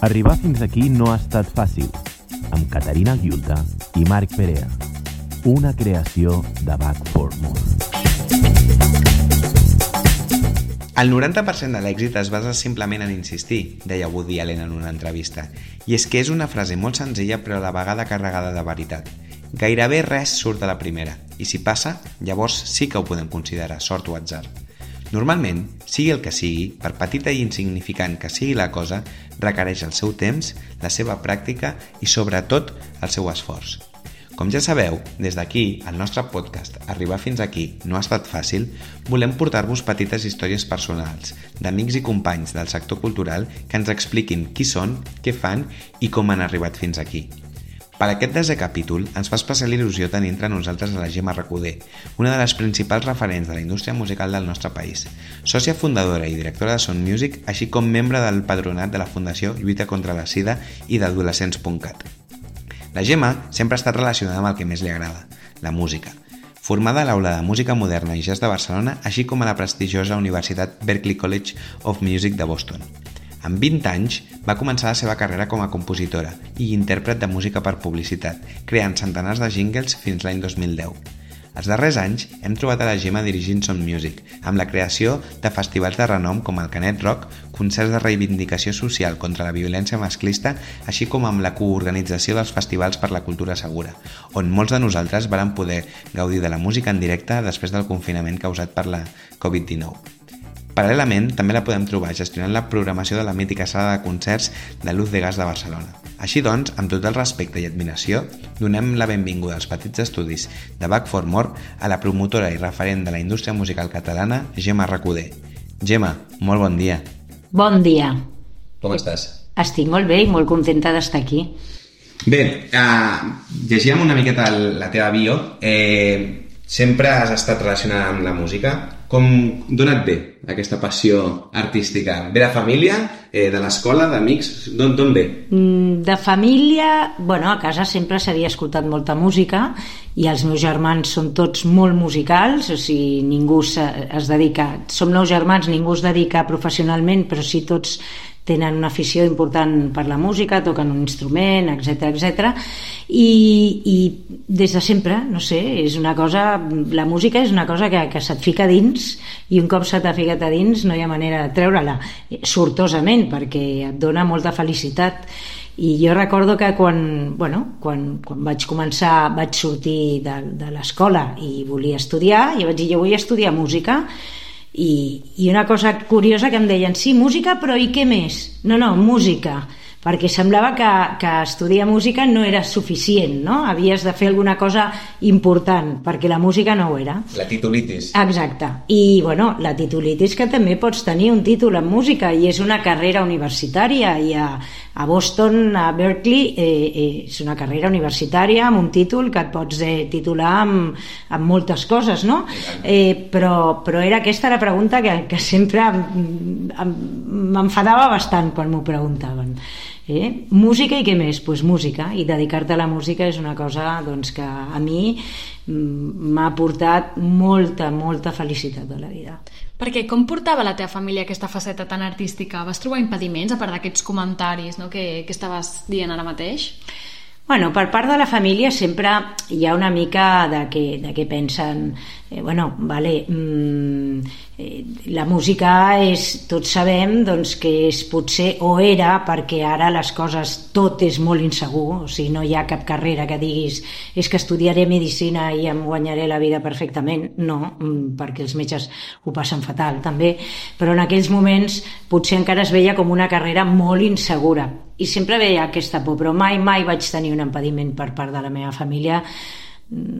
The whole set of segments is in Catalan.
Arribar fins aquí no ha estat fàcil, amb Caterina Guiulta i Marc Perea. Una creació de Back for More. El 90% de l'èxit es basa simplement en insistir, deia Woody Allen en una entrevista. I és que és una frase molt senzilla però a la vegada carregada de veritat. Gairebé res surt de la primera, i si passa, llavors sí que ho podem considerar sort o atzar. Normalment, sigui el que sigui, per petita i insignificant que sigui la cosa, requereix el seu temps, la seva pràctica i, sobretot, el seu esforç. Com ja sabeu, des d'aquí, el nostre podcast Arribar fins aquí no ha estat fàcil, volem portar-vos petites històries personals d'amics i companys del sector cultural que ens expliquin qui són, què fan i com han arribat fins aquí. Per aquest desè capítol ens fa especial il·lusió tenir entre nosaltres a la Gemma Recoder, una de les principals referents de la indústria musical del nostre país, sòcia fundadora i directora de Sound Music, així com membre del padronat de la Fundació Lluita contra la Sida i d'Adolescents.cat. La Gemma sempre ha estat relacionada amb el que més li agrada, la música, formada a l'Aula de Música Moderna i Jazz de Barcelona, així com a la prestigiosa Universitat Berklee College of Music de Boston. Amb 20 anys va començar la seva carrera com a compositora i intèrpret de música per publicitat, creant centenars de jingles fins l'any 2010. Els darrers anys hem trobat a la Gemma dirigint Son Music, amb la creació de festivals de renom com el Canet Rock, concerts de reivindicació social contra la violència masclista, així com amb la coorganització dels festivals per la cultura segura, on molts de nosaltres varen poder gaudir de la música en directe després del confinament causat per la Covid-19. Paral·lelament, també la podem trobar gestionant la programació de la mítica sala de concerts de Luz de Gas de Barcelona. Així doncs, amb tot el respecte i admiració, donem la benvinguda als petits estudis de Back for More a la promotora i referent de la indústria musical catalana, Gemma Recoder. Gemma, molt bon dia. Bon dia. Com estàs? Estic molt bé i molt contenta d'estar aquí. Bé, uh, llegíem una miqueta la teva bio. Eh, sempre has estat relacionada amb la música. Com d'on et ve aquesta passió artística? Ve de família, eh, de l'escola, d'amics? D'on ve? Mm, de família, bueno, a casa sempre s'havia escoltat molta música i els meus germans són tots molt musicals, o sigui, ningú es dedica... Som nou germans, ningú es dedica professionalment, però sí tots tenen una afició important per la música, toquen un instrument, etc etc. I, I des de sempre, no sé, és una cosa... La música és una cosa que, que se't fica dins i un cop se t'ha ficat a dins no hi ha manera de treure-la, sortosament, perquè et dona molta felicitat. I jo recordo que quan, bueno, quan, quan vaig començar, vaig sortir de, de l'escola i volia estudiar, i vaig dir, jo vull estudiar música, i, i una cosa curiosa que em deien, sí, música, però i què més? No, no, música perquè semblava que, que estudiar música no era suficient, no? Havies de fer alguna cosa important, perquè la música no ho era. La titulitis. Exacte. I, bueno, la titulitis que també pots tenir un títol en música i és una carrera universitària i a, a Boston, a Berkeley, eh, eh, és una carrera universitària amb un títol que et pots eh, titular amb, amb moltes coses, no? Eh, però, però era aquesta la pregunta que, que sempre m'enfadava bastant quan m'ho preguntaven. Eh? Música i què més? Pues música, i dedicar-te a la música és una cosa doncs, que a mi mm, m'ha portat molta, molta felicitat a la vida. Perquè com portava la teva família aquesta faceta tan artística? Vas trobar impediments, a part d'aquests comentaris no? que, que estaves dient ara mateix? Bueno, per part de la família sempre hi ha una mica de que, de que pensen eh, bueno, vale, mm, eh, la música és, tots sabem doncs, que és potser o era perquè ara les coses tot és molt insegur, o sigui, no hi ha cap carrera que diguis és que estudiaré medicina i em guanyaré la vida perfectament, no, mm, perquè els metges ho passen fatal també, però en aquells moments potser encara es veia com una carrera molt insegura. I sempre veia aquesta por, però mai, mai vaig tenir un impediment per part de la meva família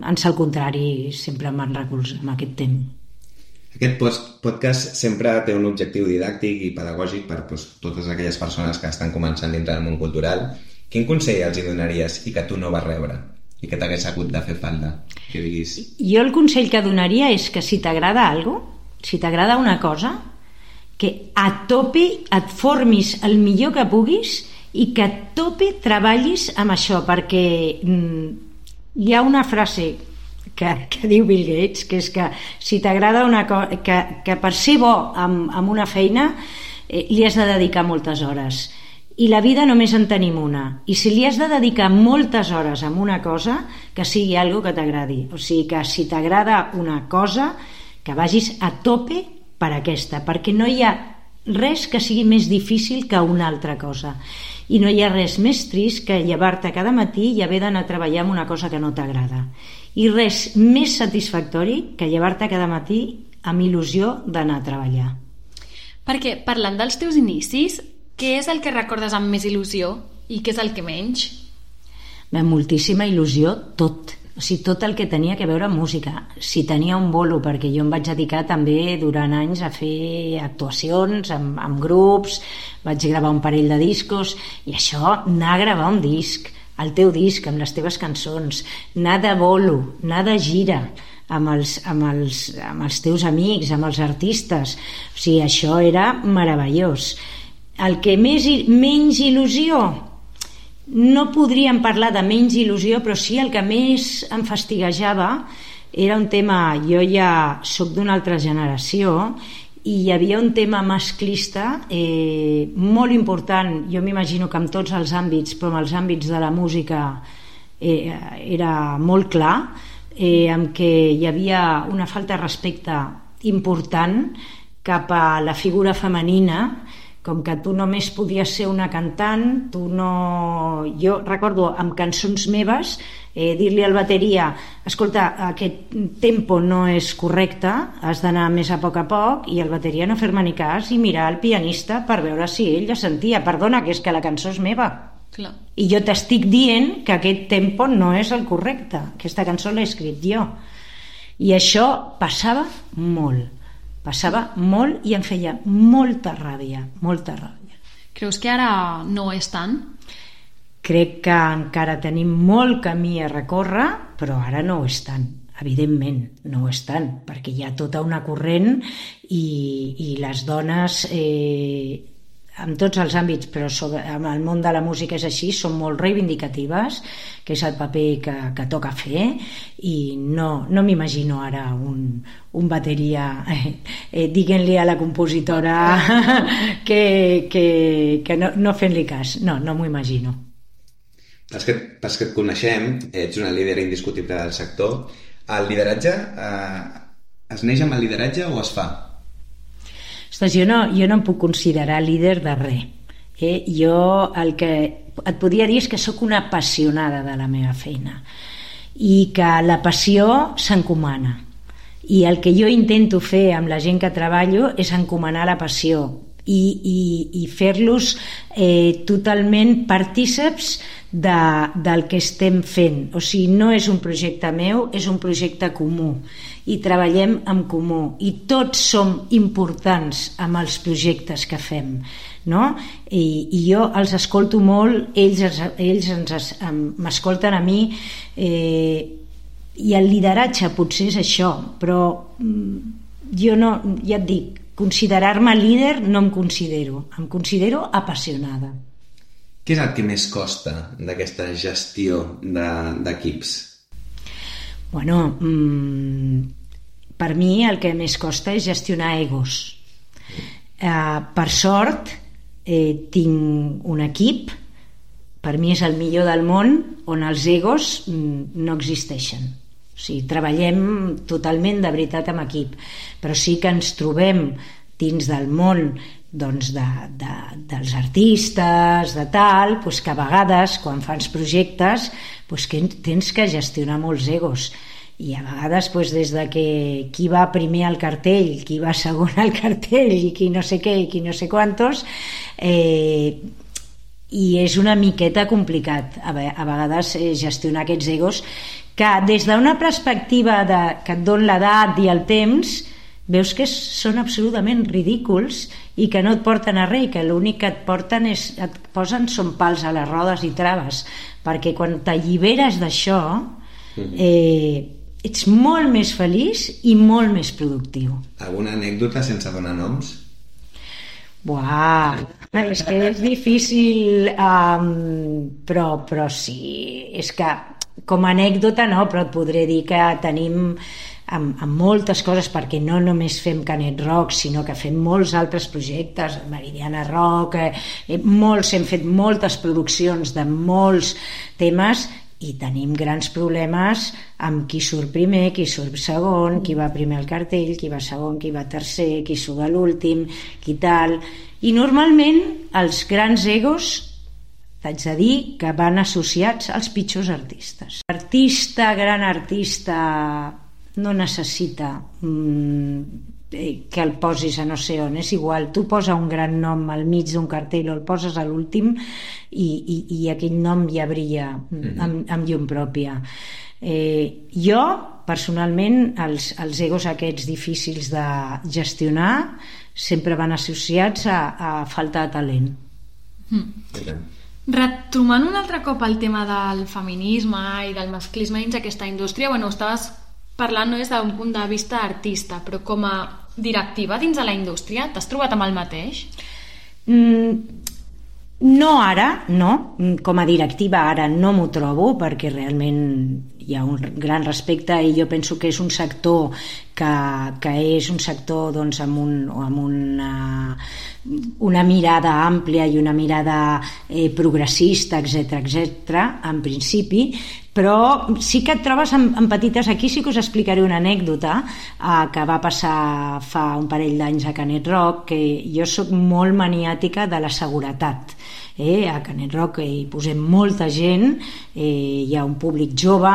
ans al contrari, sempre m'han recolzat en aquest temps. Aquest podcast sempre té un objectiu didàctic i pedagògic per doncs, totes aquelles persones que estan començant dintre del món cultural. Quin consell els hi donaries i que tu no vas rebre? i que t'hagués hagut de fer falta, que diguis... Jo el consell que donaria és que si t'agrada alguna si t'agrada una cosa, que a tope et formis el millor que puguis i que a tope treballis amb això, perquè mm, hi ha una frase que, que diu Bill Gates, que és que si t'agrada una cosa, que, que per ser bo amb, amb una feina eh, li has de dedicar moltes hores i la vida només en tenim una. I si li has de dedicar moltes hores a una cosa, que sigui algo que t'agradi. O sigui que si t'agrada una cosa, que vagis a tope per aquesta, perquè no hi ha res que sigui més difícil que una altra cosa. I no hi ha res més trist que llevar-te cada matí i haver d'anar a treballar amb una cosa que no t'agrada. I res més satisfactori que llevar-te cada matí amb il·lusió d'anar a treballar. Perquè, parlant dels teus inicis, què és el que recordes amb més il·lusió i què és el que menys? Bé, moltíssima il·lusió, tot. O sigui, tot el que tenia que veure amb música. Si tenia un bolo, perquè jo em vaig dedicar també durant anys a fer actuacions amb, amb grups, vaig gravar un parell de discos, i això, anar a gravar un disc, el teu disc, amb les teves cançons, anar de bolo, anar de gira, amb els, amb, els, amb els teus amics, amb els artistes. O sigui, això era meravellós. El que més, menys il·lusió, no podríem parlar de menys il·lusió, però sí el que més em fastiguejava era un tema, jo ja sóc d'una altra generació i hi havia un tema masclista eh, molt important, jo m'imagino que en tots els àmbits, però en els àmbits de la música eh, era molt clar, eh, amb què hi havia una falta de respecte important cap a la figura femenina com que tu només podies ser una cantant, tu no... Jo recordo amb cançons meves eh, dir-li al bateria escolta, aquest tempo no és correcte, has d'anar més a poc a poc i el bateria no fer-me ni cas i mirar el pianista per veure si ell ja sentia perdona, que és que la cançó és meva Clar. i jo t'estic dient que aquest tempo no és el correcte aquesta cançó l'he escrit jo. I això passava molt Passava molt i em feia molta ràbia, molta ràbia. Creus que ara no és tant? Crec que encara tenim molt camí a recórrer, però ara no ho és tant evidentment no ho és tant, perquè hi ha tota una corrent i, i les dones eh, en tots els àmbits, però sobre, en el món de la música és així, són molt reivindicatives, que és el paper que, que toca fer, i no, no m'imagino ara un, un bateria eh, eh, diguent-li a la compositora que, que, que no, no fent-li cas. No, no m'ho imagino. Pels que, pels que et coneixem, ets una líder indiscutible del sector. El lideratge eh, es neix amb el lideratge o es fa? Ostres, jo no, jo no em puc considerar líder de res. Eh? Jo el que et podia dir és que sóc una apassionada de la meva feina i que la passió s'encomana. I el que jo intento fer amb la gent que treballo és encomanar la passió i, i, i fer-los eh, totalment partíceps de, del que estem fent. O sigui, no és un projecte meu, és un projecte comú i treballem en comú i tots som importants amb els projectes que fem no? I, i jo els escolto molt ells, ells ens m'escolten a mi eh, i el lideratge potser és això però mm, jo no, ja et dic considerar-me líder no em considero em considero apassionada què és el que més costa d'aquesta gestió d'equips? De, Bueno, mmm, per mi el que més costa és gestionar egos. Eh, per sort, eh, tinc un equip, per mi és el millor del món, on els egos mm, no existeixen. O sigui, treballem totalment de veritat amb equip, però sí que ens trobem dins del món doncs de, de, dels artistes, de tal, doncs que a vegades quan fans projectes doncs que tens que gestionar molts egos. I a vegades doncs, des de que qui va primer al cartell, qui va segon al cartell i qui no sé què i qui no sé quantos eh, i és una miqueta complicat a, vegades eh, gestionar aquests egos que des d'una perspectiva de, que et don l'edat i el temps veus que són absolutament ridículs i que no et porten a res que l'únic que et porten és et posen són pals a les rodes i traves perquè quan t'alliberes d'això mm-hmm. eh, ets molt més feliç i molt més productiu. Alguna anècdota sense donar noms? Buah, és que és difícil, um, però, però sí, és que com a anècdota no, però et podré dir que tenim amb, amb moltes coses, perquè no només fem Canet Rock, sinó que fem molts altres projectes, Meridiana Rock, eh, eh, molts, hem fet moltes produccions de molts temes i tenim grans problemes amb qui surt primer, qui surt segon, qui va primer al cartell, qui va segon, qui va tercer, qui surt a l'últim, qui tal... I normalment els grans egos t'haig de dir que van associats als pitjors artistes. Artista, gran artista, no necessita mm, eh, que el posis a no sé on, és igual, tu posa un gran nom al mig d'un cartell o el poses a l'últim i, i, i aquell nom ja brilla mm -hmm. amb, amb llum pròpia. Eh, jo, personalment, els, els egos aquests difícils de gestionar sempre van associats a, a falta de talent. Mm. Retomant un altre cop el tema del feminisme i del masclisme dins aquesta indústria, bueno, estaves parlant no des d'un punt de vista artista, però com a directiva dins de la indústria, t'has trobat amb el mateix? Mm, no ara, no. Com a directiva ara no m'ho trobo perquè realment hi ha un gran respecte i jo penso que és un sector que, que és un sector doncs, amb, un, amb una, una mirada àmplia i una mirada eh, progressista, etc etc en principi, però sí que et trobes amb, amb petites... Aquí sí que us explicaré una anècdota eh, que va passar fa un parell d'anys a Canet Rock, que jo sóc molt maniàtica de la seguretat eh, a Canet Rock hi posem molta gent, eh, hi ha un públic jove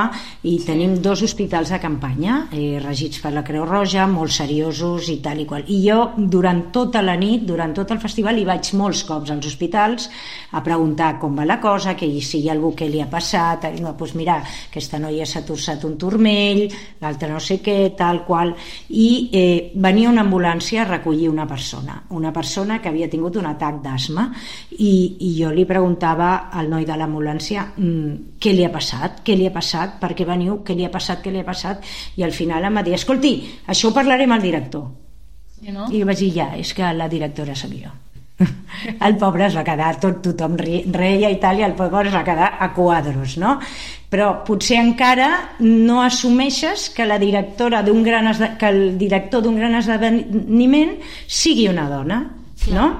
i tenim dos hospitals de campanya eh, regits per la Creu Roja, molt seriosos i tal i qual. I jo durant tota la nit, durant tot el festival, hi vaig molts cops als hospitals a preguntar com va la cosa, que si hi ha algú que li ha passat, no, doncs mira, aquesta noia s'ha torçat un turmell, l'altra no sé què, tal qual, i eh, venia una ambulància a recollir una persona, una persona que havia tingut un atac d'asma. I, i jo li preguntava al noi de l'ambulància mmm, què li ha passat, què li ha passat, per què veniu, què li ha passat, què li ha passat, i al final em va dir, escolti, això ho parlarem al director. I, no? I vaig dir, ja, és que la directora sóc jo. el pobre es va quedar, tot tothom reia i tal, i el pobre es va quedar a quadros, no? Però potser encara no assumeixes que la directora d'un gran que el director d'un gran esdeveniment sigui una dona, Clar. no?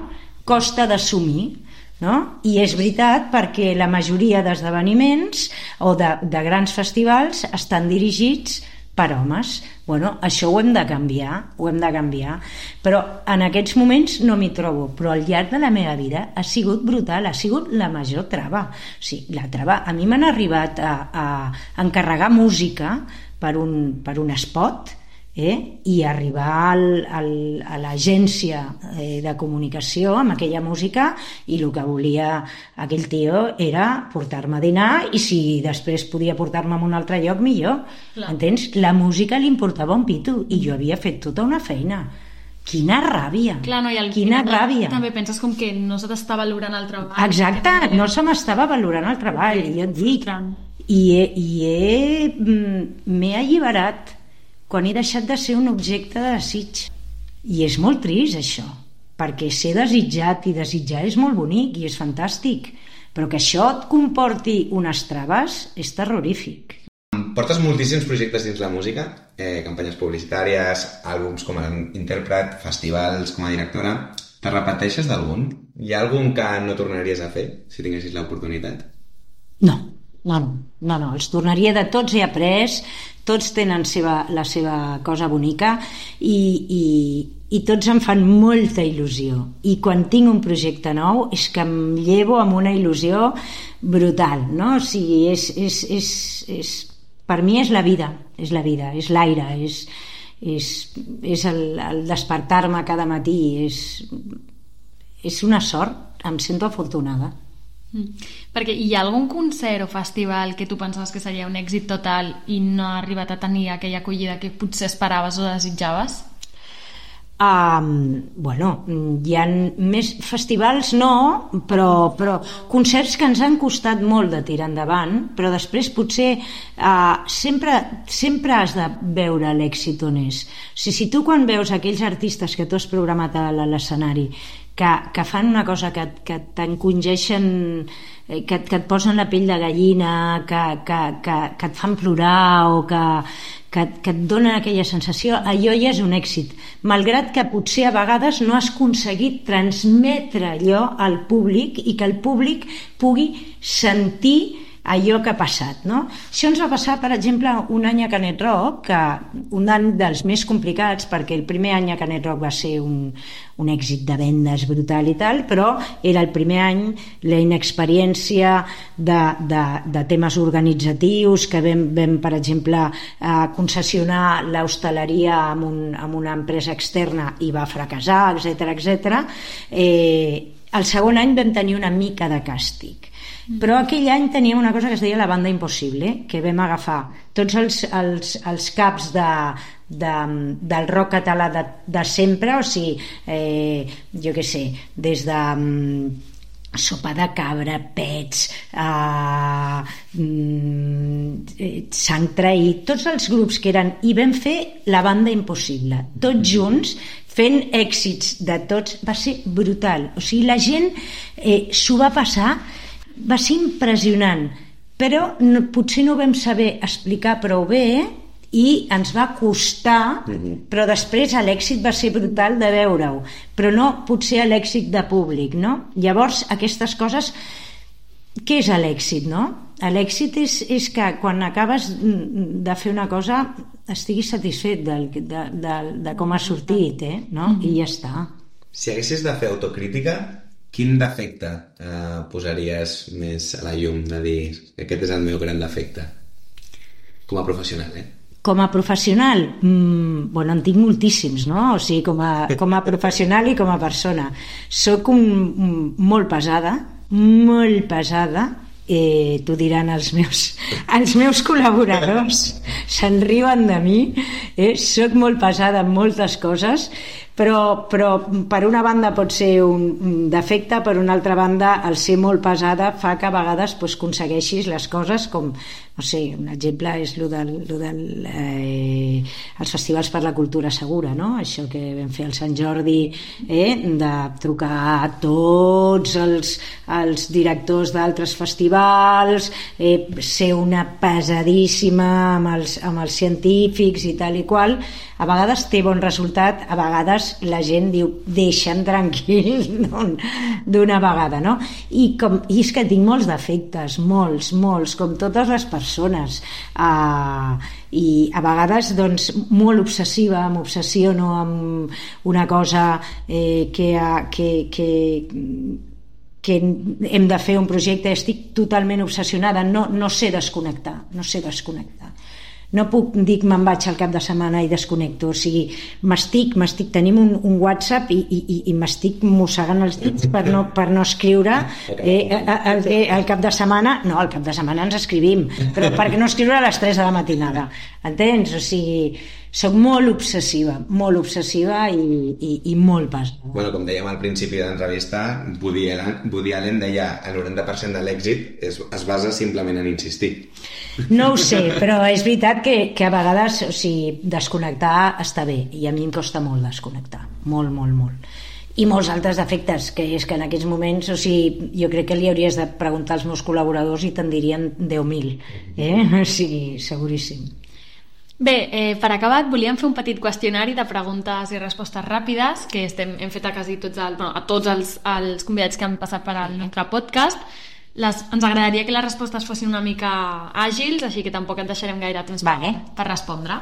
Costa d'assumir no? I és veritat perquè la majoria d'esdeveniments o de, de grans festivals estan dirigits per homes. Bueno, això ho hem de canviar, ho hem de canviar. Però en aquests moments no m'hi trobo, però al llarg de la meva vida ha sigut brutal, ha sigut la major trava. O sigui, la trava, a mi m'han arribat a, a encarregar música per un, per un spot, eh? i arribar al, al, a l'agència eh, de comunicació amb aquella música i el que volia aquell tio era portar-me a dinar i si després podia portar-me a un altre lloc millor Clar. entens? La música li importava un pito i jo havia fet tota una feina Quina ràbia! Clar, no, i el, Quina ràbia! També penses com que no se t'està valorant el treball. Exacte, no se m'estava valorant el treball, okay. jo et dic. I he, i mm, m'he alliberat quan he deixat de ser un objecte de desig. I és molt trist, això, perquè ser desitjat i desitjar és molt bonic i és fantàstic, però que això et comporti unes traves és terrorífic. Portes moltíssims projectes dins la música, eh, campanyes publicitàries, àlbums com a intèrpret, festivals com a directora. Te repeteixes d'algun? Hi ha algun que no tornaries a fer, si tinguessis l'oportunitat? No, no, no, no, no, els tornaria de tots, he après, tots tenen seva, la seva cosa bonica i, i, i tots em fan molta il·lusió i quan tinc un projecte nou és que em llevo amb una il·lusió brutal no? o sigui, és, és, és, és, per mi és la vida és la vida, és l'aire és, és, és el, el despertar-me cada matí és, és una sort, em sento afortunada Mm. Perquè hi ha algun concert o festival que tu pensaves que seria un èxit total i no ha arribat a tenir aquella acollida que potser esperaves o desitjaves? Um, bueno, hi ha més festivals no, però, però concerts que ens han costat molt de tirar endavant, però després potser uh, sempre, sempre has de veure l'èxit on és. O sigui, si tu quan veus aquells artistes que tu has programat a l'escenari que, que fan una cosa que, que t'encongeixen eh, que, que et posen la pell de gallina que, que, que, que et fan plorar o que, que, que et donen aquella sensació, allò ja és un èxit. Malgrat que potser a vegades no has aconseguit transmetre allò al públic i que el públic pugui sentir allò que ha passat. No? Això ens va passar, per exemple, un any a Canet Rock, que un any dels més complicats, perquè el primer any a Canet Rock va ser un, un èxit de vendes brutal i tal, però era el primer any, la inexperiència de, de, de temes organitzatius, que vam, vam per exemple, eh, concessionar l'hostaleria amb, un, amb una empresa externa i va fracassar, etc etc. Eh, el segon any vam tenir una mica de càstig però aquell any teníem una cosa que es deia la banda impossible, que vam agafar tots els, els, els caps de, de, del rock català de, de sempre, o sigui, eh, jo què sé, des de um, sopa de cabra, pets, uh, mm, sang traït, tots els grups que eren... I vam fer la banda impossible, tots junts, fent èxits de tots, va ser brutal. O sigui, la gent eh, s'ho va passar va ser impressionant, però no, potser no vam saber explicar prou bé i ens va costar, uh mhm. -huh. però després l'èxit va ser brutal de veure-ho, però no potser l'èxit de públic, no? Llavors, aquestes coses, què és l'èxit, no? L'èxit és, és que quan acabes de fer una cosa estiguis satisfet del, de, de, de com ha sortit, eh? no? Uh -huh. I ja està. Si haguessis de fer autocrítica, Quin defecte eh, posaries més a la llum de dir aquest és el meu gran defecte? Com a professional, eh? Com a professional, mmm, bueno, en tinc moltíssims, no? O sigui, com a, com a professional i com a persona. Soc un, un, molt pesada, molt pesada, eh, t'ho diran els meus, els meus col·laboradors se'n riuen de mi eh? soc molt pesada en moltes coses però, però per una banda pot ser un defecte, per una altra banda el ser molt pesada fa que a vegades pues, aconsegueixis les coses com, no sé, un exemple és el del, lo del eh, els festivals per la cultura segura, no? Això que vam fer al Sant Jordi, eh, de trucar a tots els, els directors d'altres festivals, eh, ser una pesadíssima amb els, amb els científics i tal i qual, a vegades té bon resultat, a vegades la gent diu deixa'm tranquil d'una vegada, no? I, com, I és que tinc molts defectes, molts, molts, com totes les persones. Uh, i a vegades doncs, molt obsessiva, m'obsessiono amb una cosa eh, que, que, que, que hem de fer un projecte, estic totalment obsessionada, no, no sé desconnectar, no sé desconnectar no puc dir que me'n vaig al cap de setmana i desconnecto, o sigui, m'estic, m'estic, tenim un, un WhatsApp i, i, i m'estic mossegant els dits per no, per no escriure eh, al, eh, al cap de setmana, no, al cap de setmana ens escrivim, però per què no escriure a les 3 de la matinada, entens? O sigui, soc molt obsessiva, molt obsessiva i, i, i molt pesada. Bueno, com dèiem al principi de l'entrevista, Woody, Allen, Woody Allen deia el 90% de l'èxit es, es basa simplement en insistir. No ho sé, però és veritat que, que a vegades o sigui, desconnectar està bé i a mi em costa molt desconnectar, molt, molt, molt i molts altres defectes, que és que en aquests moments, o sigui, jo crec que li hauries de preguntar als meus col·laboradors i te'n dirien 10.000, eh? O sigui, seguríssim. Bé, eh, per acabat, volíem fer un petit qüestionari de preguntes i respostes ràpides que estem, hem fet a quasi tots, el, no, a tots els, els convidats que han passat per al nostre podcast. Les, ens agradaria que les respostes fossin una mica àgils, així que tampoc et deixarem gaire temps vale. per, per respondre.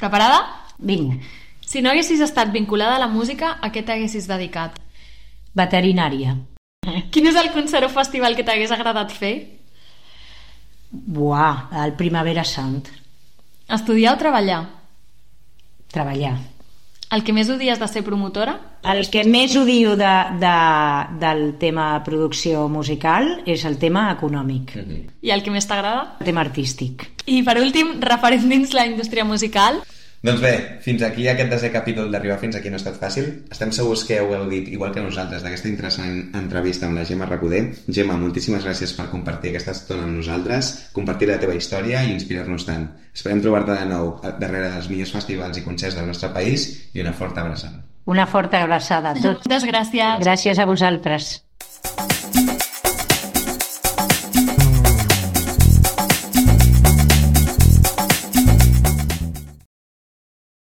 Preparada? Vinga. Si no haguessis estat vinculada a la música, a què t'haguessis dedicat? Veterinària. Quin és el concert o festival que t'hagués agradat fer? Buah, el Primavera Sound. Estudiar o treballar? Treballar. El que més odies de ser promotora? El que més odio de, de, del tema producció musical és el tema econòmic. Mm -hmm. I el que més t'agrada? El tema artístic. I per últim, referent dins la indústria musical, doncs bé, fins aquí aquest desè capítol d'Arribar fins aquí no ha estat fàcil. Estem segurs que heu gaudit, igual que nosaltres, d'aquesta interessant entrevista amb la Gemma Recoder. Gemma, moltíssimes gràcies per compartir aquesta estona amb nosaltres, compartir la teva història i inspirar-nos tant. Esperem trobar-te de nou darrere dels millors festivals i concerts del nostre país i una forta abraçada. Una forta abraçada a tots. Moltes gràcies. Gràcies a vosaltres.